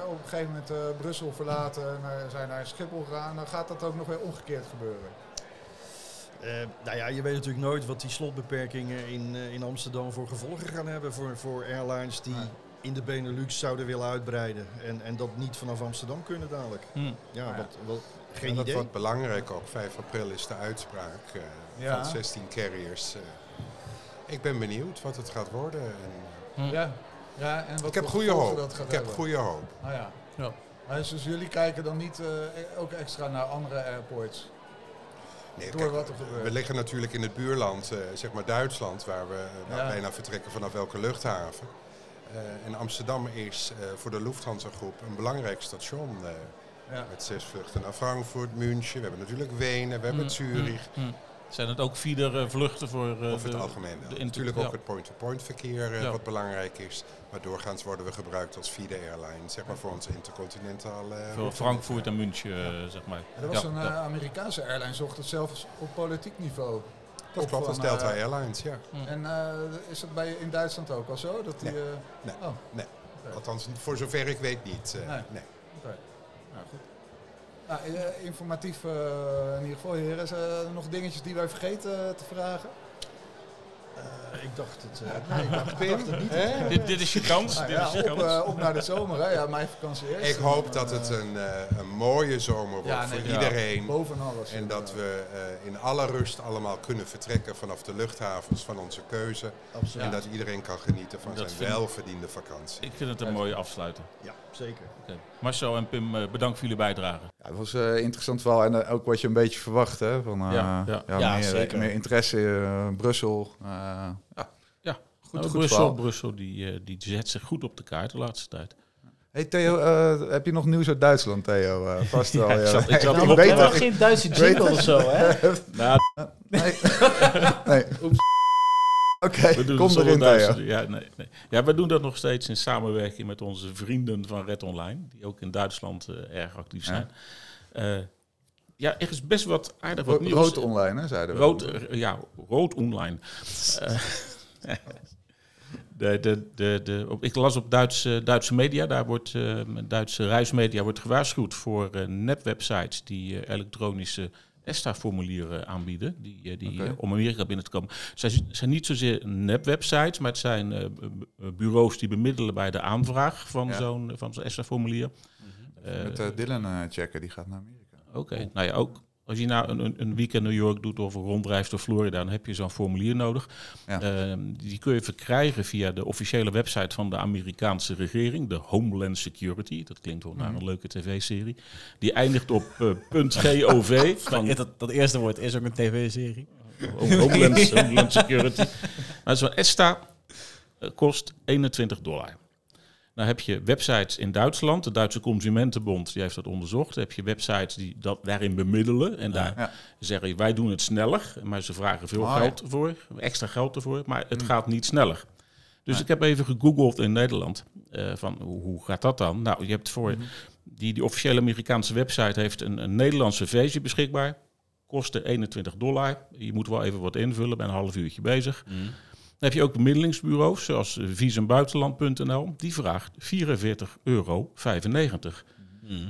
op een gegeven moment eh, Brussel verlaten en zijn naar Schiphol gegaan. Dan gaat dat ook nog weer omgekeerd gebeuren. Eh, nou ja, je weet natuurlijk nooit wat die slotbeperkingen in, eh, in Amsterdam voor gevolgen gaan hebben voor, voor airlines die in de Benelux zouden willen uitbreiden. En, en dat niet vanaf Amsterdam kunnen dadelijk. Hm. Ja, ja. Wat, wat, geen En dat idee. wordt belangrijk ook. 5 april is de uitspraak eh, Ja. van 16 carriers. eh. ik ben benieuwd wat het gaat worden. En, Hm. Ja. ja en wat ik heb goede hoop. dat gaat Ik heb goede hoop. Ah, ja. Ja. Maar dus jullie kijken dan niet eh, ook extra naar andere airports? Nee, Door kijk, wat er gebeurt. we liggen natuurlijk in het buurland, eh, zeg maar Duitsland, waar we eh, nou, Ja. bijna vertrekken vanaf welke luchthaven. Eh, en Amsterdam is voor de Lufthansa groep een belangrijk station. Ja. Met zes vluchten naar Frankfurt, München. We hebben natuurlijk Wenen, we hebben Hm, Zurich. hm, hm. Zijn het ook feeder eh, vluchten voor eh, Over de, het algemeen wel. de inter- Natuurlijk ja. ook het point-to-point verkeer eh, Ja. wat belangrijk is. Maar doorgaans worden we gebruikt als feeder airline, zeg maar voor onze intercontinentale eh, Voor. Frankfurt en München, zeg maar. Er was Ja, een Amerikaanse airline, zocht het zelfs op politiek niveau. Dat Op klopt, als van, Delta Airlines, ja. En eh, is dat bij, in Duitsland ook al zo? Dat die, Nee. eh, Nee. Oh, Nee. Althans, voor zover ik weet niet. eh, Nee. nee. oké. Nou, goed. Nou, eh, informatief eh, in ieder geval, heren. Is er nog dingetjes die wij vergeten te vragen? Ik dacht het, uh, nee, ik dacht, ik dacht het niet. Dit, dit is je kans. Nou dit ja, is je op, kans. eh, op naar de zomer, hè? Ja, mijn vakantie eerst. Ik hoop dat het een, eh, een mooie zomer wordt Ja, voor nee, iedereen. Boven alles. En dat we eh, in alle rust allemaal kunnen vertrekken vanaf de luchthavens van onze keuze. Absoluut. En dat iedereen kan genieten van Dat zijn welverdiende vakantie. Ik vind het een mooie afsluiter. Ja, zeker. Oké. Marcel en Pim, eh, bedankt voor jullie bijdrage. Ja, het was een interessant verhaal en eh, ook wat je een beetje verwacht, hè? Van, eh, Ja, ja. Ja, meer, zeker. meer interesse in eh, Brussel. eh, ja, Ja, goed, Nou, goed Brussel, verhaal. Brussel die, eh, die zet zich goed op de kaart de laatste tijd. Hey Theo, eh, heb je nog nieuws uit Duitsland, Theo? Eh, vast wel. Ja, ik ja. zat- ik zat weet geen Duitse jingle of zo, hè? Nou, Nee. nee. Oké, we doen kom het erin, Theo. Ja, nee, nee. ja, we doen dat nog steeds in samenwerking met onze vrienden van Red Online, die ook in Duitsland eh, erg actief zijn. Eh, ja, er is best wat aardig wat nieuws. Rood online, hè, zeiden we. Rood, eh, ja, rood online. De, de, de, de, op, ik las op Duitse, Duitse media, daar wordt, Duitse reismedia wordt gewaarschuwd voor eh, nepwebsites die elektronische ESTA-formulieren aanbieden, die, eh, die, eh, om Amerika binnen te komen. Het zijn, niet zozeer nepwebsites, maar het zijn eh, bu- bureaus die bemiddelen bij de aanvraag van Ja. zo'n van zo'n ESTA-formulier. Met Dylan checken, die gaat naar Amerika. Oké, nou ja, ook als je nou een, een- weekend New York doet of een rondreis door Florida, dan heb je zo'n formulier nodig. Ja. Ehm, die kun je verkrijgen via de officiële website van de Amerikaanse regering, de Homeland Security. Dat klinkt wel naar een leuke tv-serie. Die eindigt op eh, .gov van Dat, dat eerste woord is ook een tv-serie. Homeland, Homeland Security. Maar zo'n ESTA eh, kost 21 dollar. Nou heb je websites in Duitsland, de Duitse Consumentenbond, die heeft dat onderzocht. Dan heb je websites die dat daarin bemiddelen en daar Ja. zeggen wij doen het sneller, maar ze vragen veel ja. geld voor, extra geld ervoor, maar het gaat niet sneller. Dus ik heb even gegoogeld in Nederland eh, van hoe, hoe gaat dat dan? Nou, je hebt voor die, die officiële Amerikaanse website heeft een, een Nederlandse versie beschikbaar. Kostte 21 dollar. Je moet wel even wat invullen, ben een half uurtje bezig. Dan heb je ook bemiddelingsbureaus, zoals visumbuitenland.nl. Die vraagt 44,95 euro.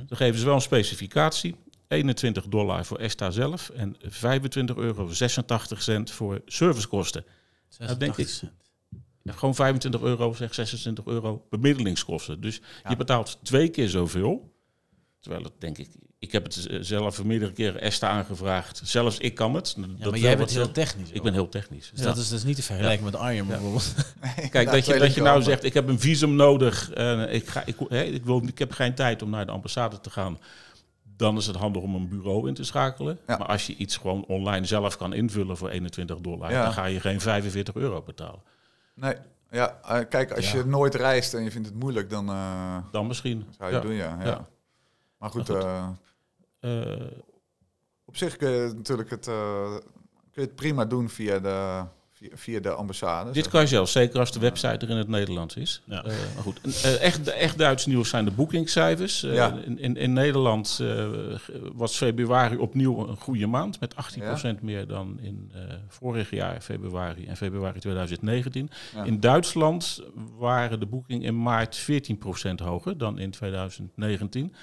Dan geven ze wel een specificatie. 21 dollar voor ESTA zelf en 25,86 euro voor servicekosten. Nou, denk ik- Ja, gewoon 25 euro, zeg 26 euro bemiddelingskosten. Dus je betaalt twee keer zoveel. Terwijl het denk ik, ik heb het eh, zelf meerdere keren ESTA aangevraagd. Zelfs ik kan het. Ja, Dat maar jij bent heel zeggen. technisch. Ik ben heel technisch. Dus Ja. dat is dus niet te vergelijken met Arjen bijvoorbeeld. Kijk, dat je, dat je nou zegt, ik heb een visum nodig. en ik, ga, ik, hè, ik, wil, ik heb geen tijd om naar de ambassade te gaan. Dan is het handig om een bureau in te schakelen. Ja. Maar als je iets gewoon online zelf kan invullen voor 21 dollar... Ja. dan ga je geen 45 euro betalen. Nee, ja, eh, kijk, als Ja. je nooit reist en je vindt het moeilijk, dan eh, Dan misschien. zou je doen, ja. Maar goed, Maar goed. eh, Eh, op zich kun je natuurlijk het, eh, kun je het prima doen via de, via, via de ambassade. dit kan je zelf, zeker als de website er in het Nederlands is. Ja. Eh, maar goed, eh, echt, echt Duits nieuws zijn de boekingscijfers. Eh, Ja. in, in, in Nederland eh, was februari opnieuw een goede maand... met 18% meer dan in eh, vorig jaar, februari en februari 2019. Ja. In Duitsland waren de boekingen in maart 14% hoger dan in 2019.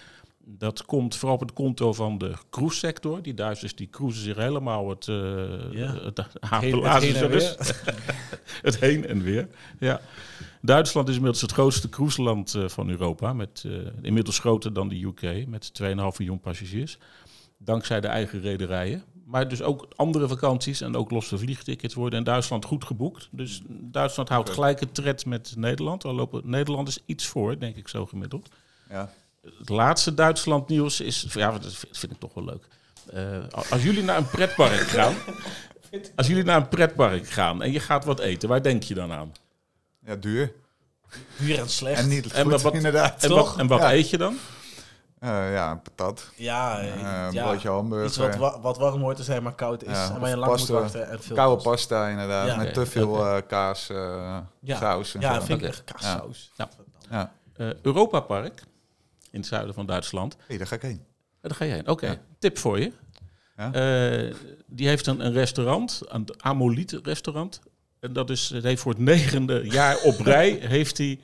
Dat komt vooral op het konto van de cruise-sector. Die Duitsers die cruisen zich helemaal het, Ja. het, heen- het heen en dus. het heen en weer. Ja. Duitsland is inmiddels het grootste cruiseland eh, van Europa. Met, eh, inmiddels groter dan de UK, met 2,5 miljoen passagiers. Dankzij de eigen rederijen. Maar dus ook andere vakanties en ook losse vliegtickets worden in Duitsland goed geboekt. Dus Duitsland houdt Oké. gelijk het tred met Nederland. Al lopen Nederlanders iets voor, denk ik zo gemiddeld. Ja. Het laatste Duitsland nieuws is, ja, dat vind ik toch wel leuk. Eh, als jullie naar een pretpark gaan, als jullie naar een pretpark gaan en je gaat wat eten, waar denk je dan aan? ja, duur. Duur en slecht. En niet En goed, wat- inderdaad. En Toch? wat, en wat Ja. eet je dan? Eh, ja, een patat. ja, Eh, een ja. broodje hamburger. Iets wat, wa- wat warm hoort te zijn, maar koud is. Ja, en waar je lang pasta. moet wachten. En veel Koude kost. pasta inderdaad, Ja. met te veel eh, kaas, eh, Ja. saus en Ja, zo. vind ik echt kaassaus. Ja. Ja. Eh Europa Park in het zuiden van Duitsland. Hey, daar ga ik heen. Daar ga je heen. Oké, Ja. tip voor je. Ja? Eh, die heeft een, een restaurant, een Amoliet restaurant. En dat is, het heeft voor het negende jaar op rij heeft hij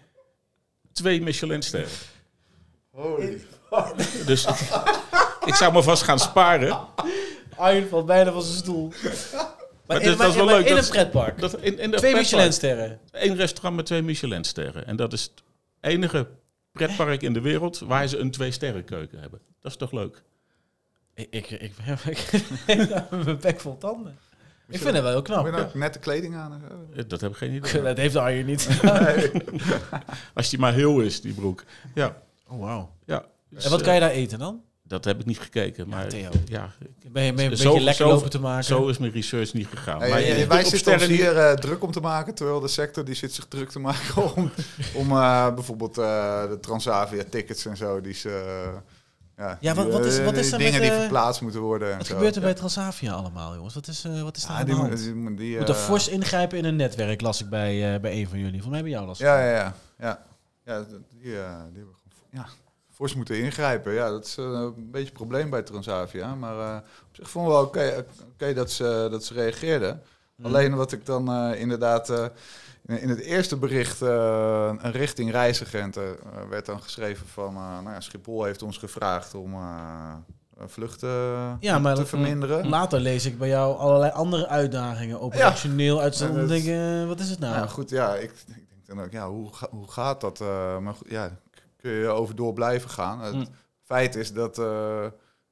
twee Michelinsterren. Dus ik zou me vast gaan sparen. Arjen valt bijna van zijn stoel. Maar in, dat- dat is wel maar leuk, In dat- een pretpark. Dat in, in Twee Michelinsterren. Eén restaurant met twee Michelinsterren. En dat is het enige pretpark in de wereld waar ze een twee-sterren keuken hebben. Dat is toch leuk? Ik, ik, ik, ik, mijn bek vol tanden. Ik vind het wel heel Heb je knap. nou nette kleding aan? Eh, Dat heb ik geen idee. Dat heeft Arjen niet. Als die maar heel is, die broek. Ja. Oh, wauw. ja. Dus, En wat eh, kan je daar eten dan? Dat heb ik niet gekeken. Maar Theo. ja, Ben je, ben je een Zo- beetje lekker zo- lopen te maken? zo is mijn research niet gegaan. Hey, maar wij zitten ons hier eh, druk om te maken, terwijl de sector die zit zich druk te maken om, om eh, bijvoorbeeld eh, de Transavia tickets en zo. Die ze, eh, ja, Ja, wat- wat is- wat is er dingen met, die verplaatst moeten worden. En Wat zo. gebeurt er bij Transavia allemaal, jongens? Wat is, eh, wat is daar Ja, aan de die, hand? die, die, Moet er fors ingrijpen in een netwerk, las ik bij, eh, bij een van jullie. Voor mij bij jou las ik. Ja, ja, ja. ja. ja die, die hebben gewoon ja, fors moeten ingrijpen. Ja, dat is eh, een beetje een probleem bij Transavia. Maar eh, op zich vonden we wel oké dat, ze, dat ze reageerden. Mhm. Alleen wat ik dan eh, inderdaad... eh, in het eerste bericht, eh, een richting reisagenten, eh, werd dan geschreven van... eh, nou ja, Schiphol heeft ons gevraagd om eh, vluchten Ja, maar te verminderen. Later lees ik bij jou allerlei andere uitdagingen. Operationeel ik, eh, wat is het nou? Nou goed, ja, ik, ik denk dan ook, ja, hoe, ga- hoe gaat dat? eh, maar goed, ja, kun je over door blijven gaan. Het Hm. feit is dat eh,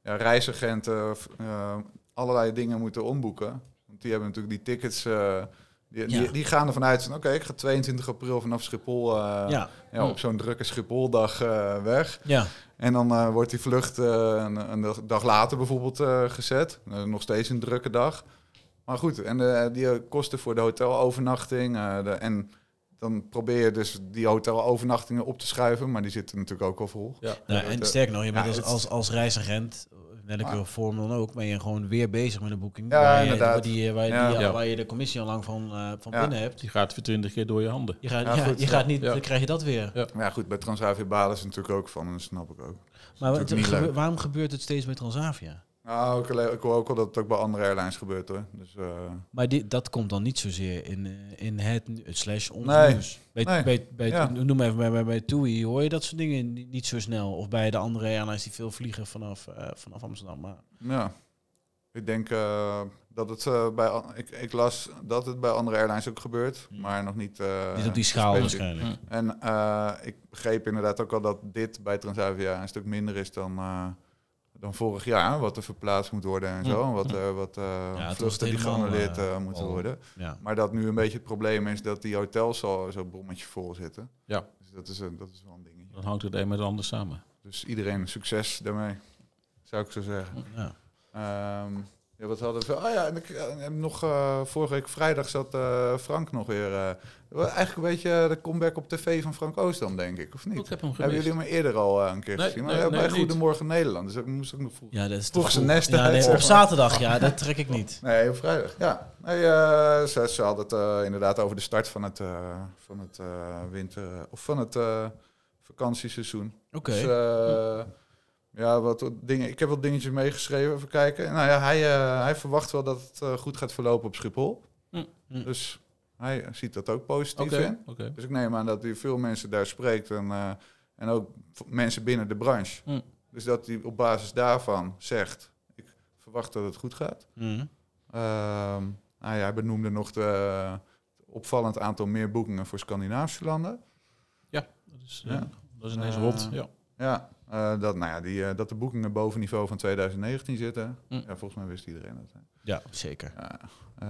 ja, reisagenten eh, allerlei dingen moeten omboeken. Want die hebben natuurlijk die tickets, eh, die, Ja. die, die gaan ervan uit van, oké, ik ga 22 april vanaf Schiphol eh, ja, ja, op zo'n drukke Schipholdag eh, weg. ja. En dan wordt die vlucht een, een dag- later bijvoorbeeld gezet. Nog steeds een drukke dag. Maar goed, en eh, die kosten voor de hotelovernachting. de, en dan probeer je dus die hotelovernachtingen op te schuiven. Maar die zitten natuurlijk ook al vol. Ja. Nou, en eh, sterker nog, je bent ja, als, als, als reisagent, welke Ah. vorm dan ook, ben je gewoon weer bezig met een boeking. Ja, waar, je, inderdaad. waar, die, waar, je, Ja. die- waar je de commissie al lang van, eh, van Ja. binnen hebt. Die gaat weer twintig keer door je handen. Je gaat, Ja, ja, goed, je ja. gaat niet, Ja. dan krijg je dat weer. Ja. Maar ja, goed, bij Transavia balen ze natuurlijk ook van. En dat snap ik ook. Maar gebe- leuk. waarom gebeurt het steeds bij Transavia? Nou, ik, ik hoor ook wel dat het ook bij andere airlines gebeurt hoor. Dus, eh, Maar die, dat komt dan niet zozeer in, eh, in het slash ons Nee. nieuws. Bij, Nee. bij, bij, Ja. Noem even bij, bij, bij TUI hoor je dat soort dingen niet, zo snel. Of bij de andere airlines die veel vliegen vanaf, eh, vanaf Amsterdam. Maar Ja, ik denk dat het bij. Ik, ik las dat het bij andere airlines ook gebeurt, Hmm. maar nog niet. niet op die schaal waarschijnlijk. En ik begreep inderdaad ook al dat dit bij Transavia een stuk minder is dan, dan vorig jaar, wat er verplaatst moet worden en zo. En wat, eh wat eh het was vluchten die geannuleerd eh, eh, moeten al- worden. Ja. Maar dat nu een beetje het probleem is dat die hotels al zo'n bommetje vol zitten. Ja. Dus dat is, een, dat is wel een dingetje. Dan hangt het een met het ander samen. Dus iedereen succes daarmee, zou ik zo zeggen. Ja. Ehm, ja, wat hadden we? Oh ja, en ik, eh, en nog eh, vorige week vrijdag zat eh, Frank nog weer. eh, eigenlijk een beetje de comeback op tv van Frank Oostam, denk ik, of niet? Ik heb hem Hebben jullie hem eerder al eh, een keer Nee, gezien? Maar nee, bij. Goedemorgen Nederland. Dus ik moest ook nog vroeg. Ja, dat is Vroeg zijn nest ja, uit, Op zaterdag, ja, dat trek ik niet. Nee, op vrijdag. Ja. Nee, eh, ze, ze hadden het eh, inderdaad over de start van het, van het winter of van het vakantieseizoen. Oké. Dus, ja, wat dingen. Ik heb wat dingetjes meegeschreven. Even kijken. Nou ja, hij, hij verwacht wel dat het goed gaat verlopen op Schiphol. Hm. Hm. Dus hij ziet dat ook positief in. Dus ik neem aan dat hij veel mensen daar spreekt en, eh, en ook mensen binnen de branche. Hm. Dus dat hij op basis daarvan zegt: Ik verwacht dat het goed gaat. Mhm. Ehm, nou ja, hij benoemde nog de, eh, opvallend aantal meer boekingen voor Scandinavische landen. Dat is, eh, Ja. dat is ineens rot. Ja. Ja, dat, nou ja, die, dat de boekingen boven niveau van 2019 zitten. Hm. Ja, volgens mij wist iedereen dat. hè. Ja, zeker. Ja.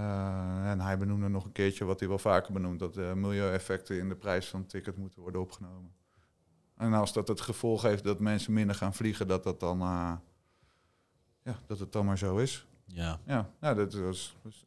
Eh, en hij benoemde nog een keertje wat hij wel vaker benoemt, dat de milieueffecten in de prijs van het ticket moeten worden opgenomen. En als dat het gevolg heeft dat mensen minder gaan vliegen, dat dat dan, eh, ja, dat het dan maar zo is. Ja. Ja, ja dat was. was-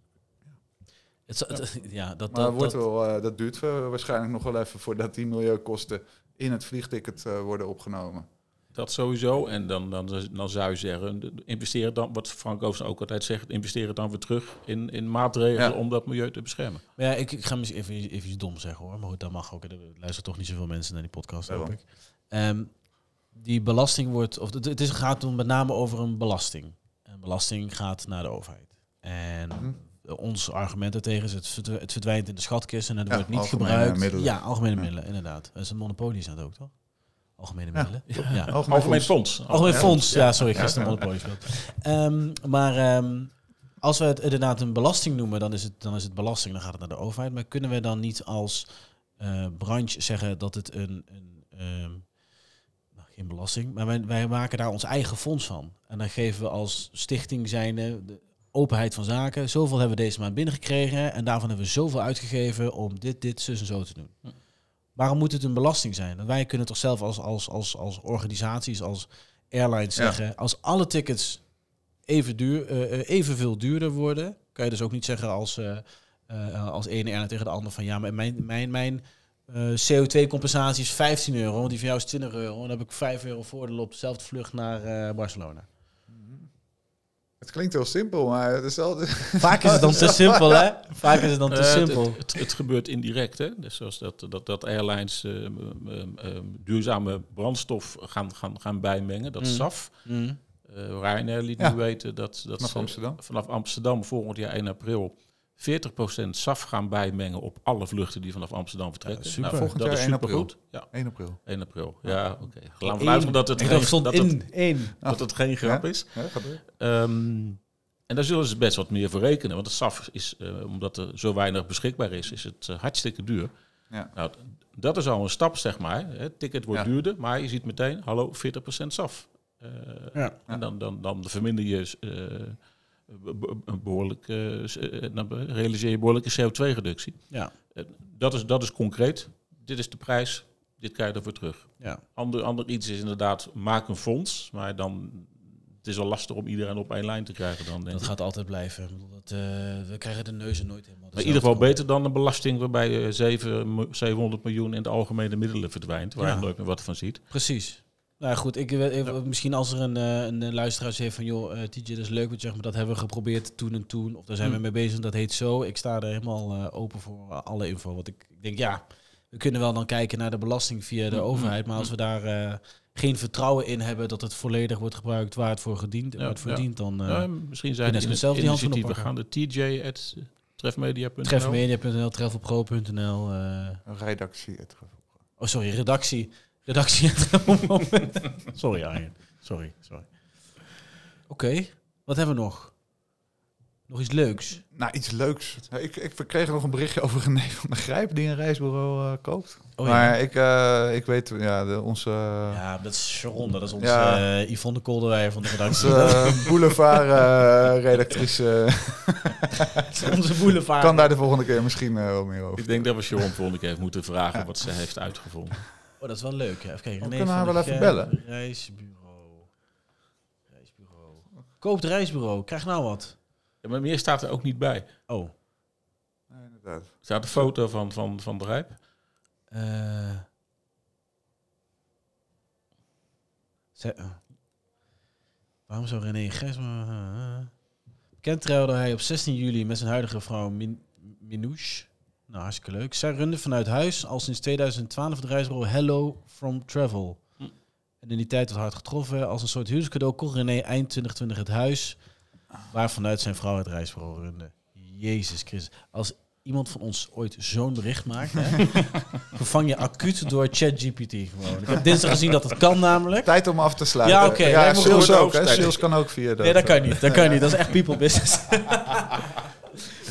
het- ja, dat, maar dat, wordt dat, wel, eh, dat duurt eh, waarschijnlijk nog wel even voordat die milieukosten in het vliegticket eh, worden opgenomen. Dat sowieso. En dan, dan, dan zou je zeggen, investeer dan, wat Frank Oosters ook altijd zegt, investeer dan weer terug in, in maatregelen Ja. om dat milieu te beschermen. Maar ja, ik, ik ga misschien even, even iets dom zeggen hoor. Maar goed, dat mag ook. Er luisteren toch niet zoveel mensen naar die podcast, hoop ik. Ehm, die belasting wordt, of het, het is, gaat om met name over een belasting. Een belasting gaat naar de overheid. En Mhm. ons argument daartegen is, het, verdw- het verdwijnt in de schatkist en het Ja, wordt niet algemene gebruikt. middelen. Ja, algemene Ja. middelen, inderdaad. Dat is een monopolie is dat ook, toch? Algemene Ja. middelen. Ja. Algemeen fonds. Algemeen Ja. fonds, ja, sorry, Ja. gisteren gespeeld. Ehm, maar ehm, als we het inderdaad een belasting noemen, dan is het, dan is het belasting, dan gaat het naar de overheid. Maar kunnen we dan niet als eh, branche zeggen dat het een, een ehm, nou, geen belasting, maar wij, wij maken daar ons eigen fonds van. En dan geven we als stichting zijnde de openheid van zaken. Zoveel hebben we deze maand binnengekregen en daarvan hebben we zoveel uitgegeven om dit, dit, zus en zo te doen. Waarom moet het een belasting zijn? Want wij kunnen toch zelf als, als, als, als organisaties, als airlines Ja. zeggen, als alle tickets even duur, eh, evenveel duurder worden, kan je dus ook niet zeggen als, eh eh, als ene airline tegen de ander van ja, maar mijn, mijn, mijn eh, CO2-compensatie is 15 euro, want die van jou is 20 euro. En dan heb ik 5 euro voordeel op dezelfde vlucht naar Barcelona. Het klinkt heel simpel, maar het is altijd... Vaak is het dan te simpel, hè? Vaak is het dan te Eh, simpel. Het, het, het gebeurt indirect, hè? Dus zoals dat, dat, dat airlines eh, m- duurzame brandstof gaan, gaan, gaan bijmengen, dat Mm. SAF. Mm. Eh Ryanair liet Ja. nu weten dat, dat Vanaf ze Amsterdam. vanaf Amsterdam volgend jaar 1 april 40% SAF gaan bijmengen op alle vluchten die vanaf Amsterdam vertrekken. Ja, super. Nou, Volgend dat jaar is 1 april. supergoed. Ja, 1 april. 1 april. Ja, oké. Laten we vanuit dat het, geen, stond dat, het, één. dat het geen grap is. Ja. Ehm, en daar zullen ze best wat meer voor rekenen. Want het SAF is, eh, omdat er zo weinig beschikbaar is, is het eh, hartstikke duur. Ja. Nou, dat is al een stap, zeg maar. Het ticket wordt Ja. duurder, maar je ziet meteen, hallo, 40% SAF. Eh, Ja. En dan, dan, dan verminder je eh, een behoorlijk, eh, eh, dan realiseer je behoorlijke CO2-reductie. Ja. dat, is, dat is concreet. Dit is de prijs, dit krijg je ervoor terug. Ja. Ander, ander iets is inderdaad, maak een fonds, maar dan... Het is al lastig om iedereen op één lijn te krijgen dan, Dat ik. gaat altijd blijven. Dat, eh, we krijgen de neuzen nooit helemaal. Maar in ieder geval beter dan een belasting waarbij eh, 7, mi- 700 miljoen in de algemene middelen verdwijnt, waar Ja. je nooit meer wat van ziet. Precies. Nou goed, ik, weet- ik- misschien als er een, eh, een eh, luisteraar zegt van... joh, eh, TJ, dat is leuk wat je zegt, maar dat hebben we geprobeerd toen en toen. Of daar zijn we Hmm. mee bezig, dat heet zo. Ik sta er helemaal eh, open voor alle info. Want ik, ik denk, ja, we kunnen wel dan kijken naar de belasting via de Hmm, overheid. Maar als we daar eh, geen vertrouwen in hebben dat het volledig wordt gebruikt waar het voor gedient, Ja, waar het voor ja. dient, dan... eh Ja, misschien zijn er in, zelf die hand van initiatieven gaan. De TJ at trefmedia.nl. Treffmedia.nl, travelpro.nl. eh, Redactie. oh, sorry, redactie. Redactie. sorry, Arjen. Sorry, sorry. Oké, wat hebben we nog? Nog iets leuks? Nou, iets leuks. Ik, ik kreeg nog een berichtje over René van der Grijp die een reisbureau eh, koopt. Oh, ja. maar ik, eh, ik weet, ja, de, onze, Ja, dat is Sharon, dat is onze Ja. eh, Yvonne de Kolderweijer van de redactie. onze eh, boulevard-redactrice onze boulevard. kan daar de volgende keer misschien eh, wel meer over. Ik denk dat we Sharon volgende keer moeten vragen wat ze heeft uitgevonden. Oh, dat is wel leuk. Ja. Even kijken. We kunnen haar wel even bellen. Reisbureau. Reisbureau. Koopt reisbureau. Krijg nou wat. Ja, maar meer staat er ook niet bij. Oh. Ja, inderdaad. Er staat een foto van, van, van de Rijp. Eh. Ze- eh. Waarom zou René Gijs... Bekend trouwde hij op 16 juli met zijn huidige vrouw Min Minouche. Nou, hartstikke leuk. Zij runde vanuit huis al sinds 2012 het reisbureau Hello From Travel. Hm. En in die tijd was hard getroffen. Als een soort huwelijkscadeau kocht René eind 2020 het huis... waar vanuit zijn vrouw het reisbureau runde. Jezus Christus. Als iemand van ons ooit zo'n bericht maakt... Hè, vervang je acuut door ChatGPT gewoon. Ik heb dinsdag gezien dat het kan namelijk. Tijd om af te sluiten. Ja, oké, Ja, lijkt me sales ook. Hè. Hoofdtijd. Sales kan ook via dat. Nee, dat kan eh, niet. Dat kan niet. Dat is echt people business.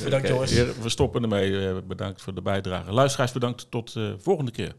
Bedankt Oké, jongens. we stoppen ermee. Eh, Bedankt voor de bijdrage. Luisteraars, bedankt tot de volgende keer.